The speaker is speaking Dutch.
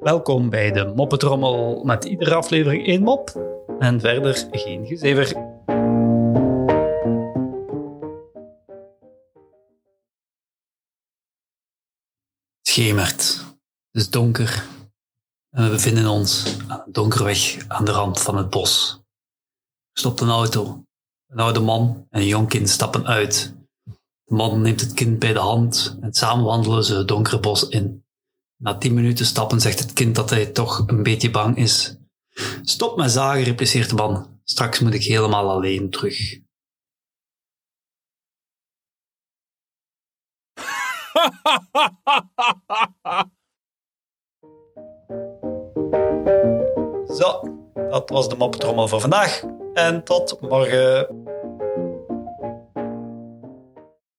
Welkom bij de Moppetrommel met iedere aflevering één mop en verder geen gezever. Schemert. Het is donker en we bevinden ons aan een donkere weg aan de rand van het bos. Stopt een auto. Een oude man en een jong stappen uit. Man neemt het kind bij de hand en samen wandelen ze het donkere bos in. Na tien minuten stappen zegt het kind dat hij toch een beetje bang is. Stop met zagen, repliceert de man. Straks moet ik helemaal alleen terug. Zo, dat was de moppetrommel voor vandaag. En tot morgen.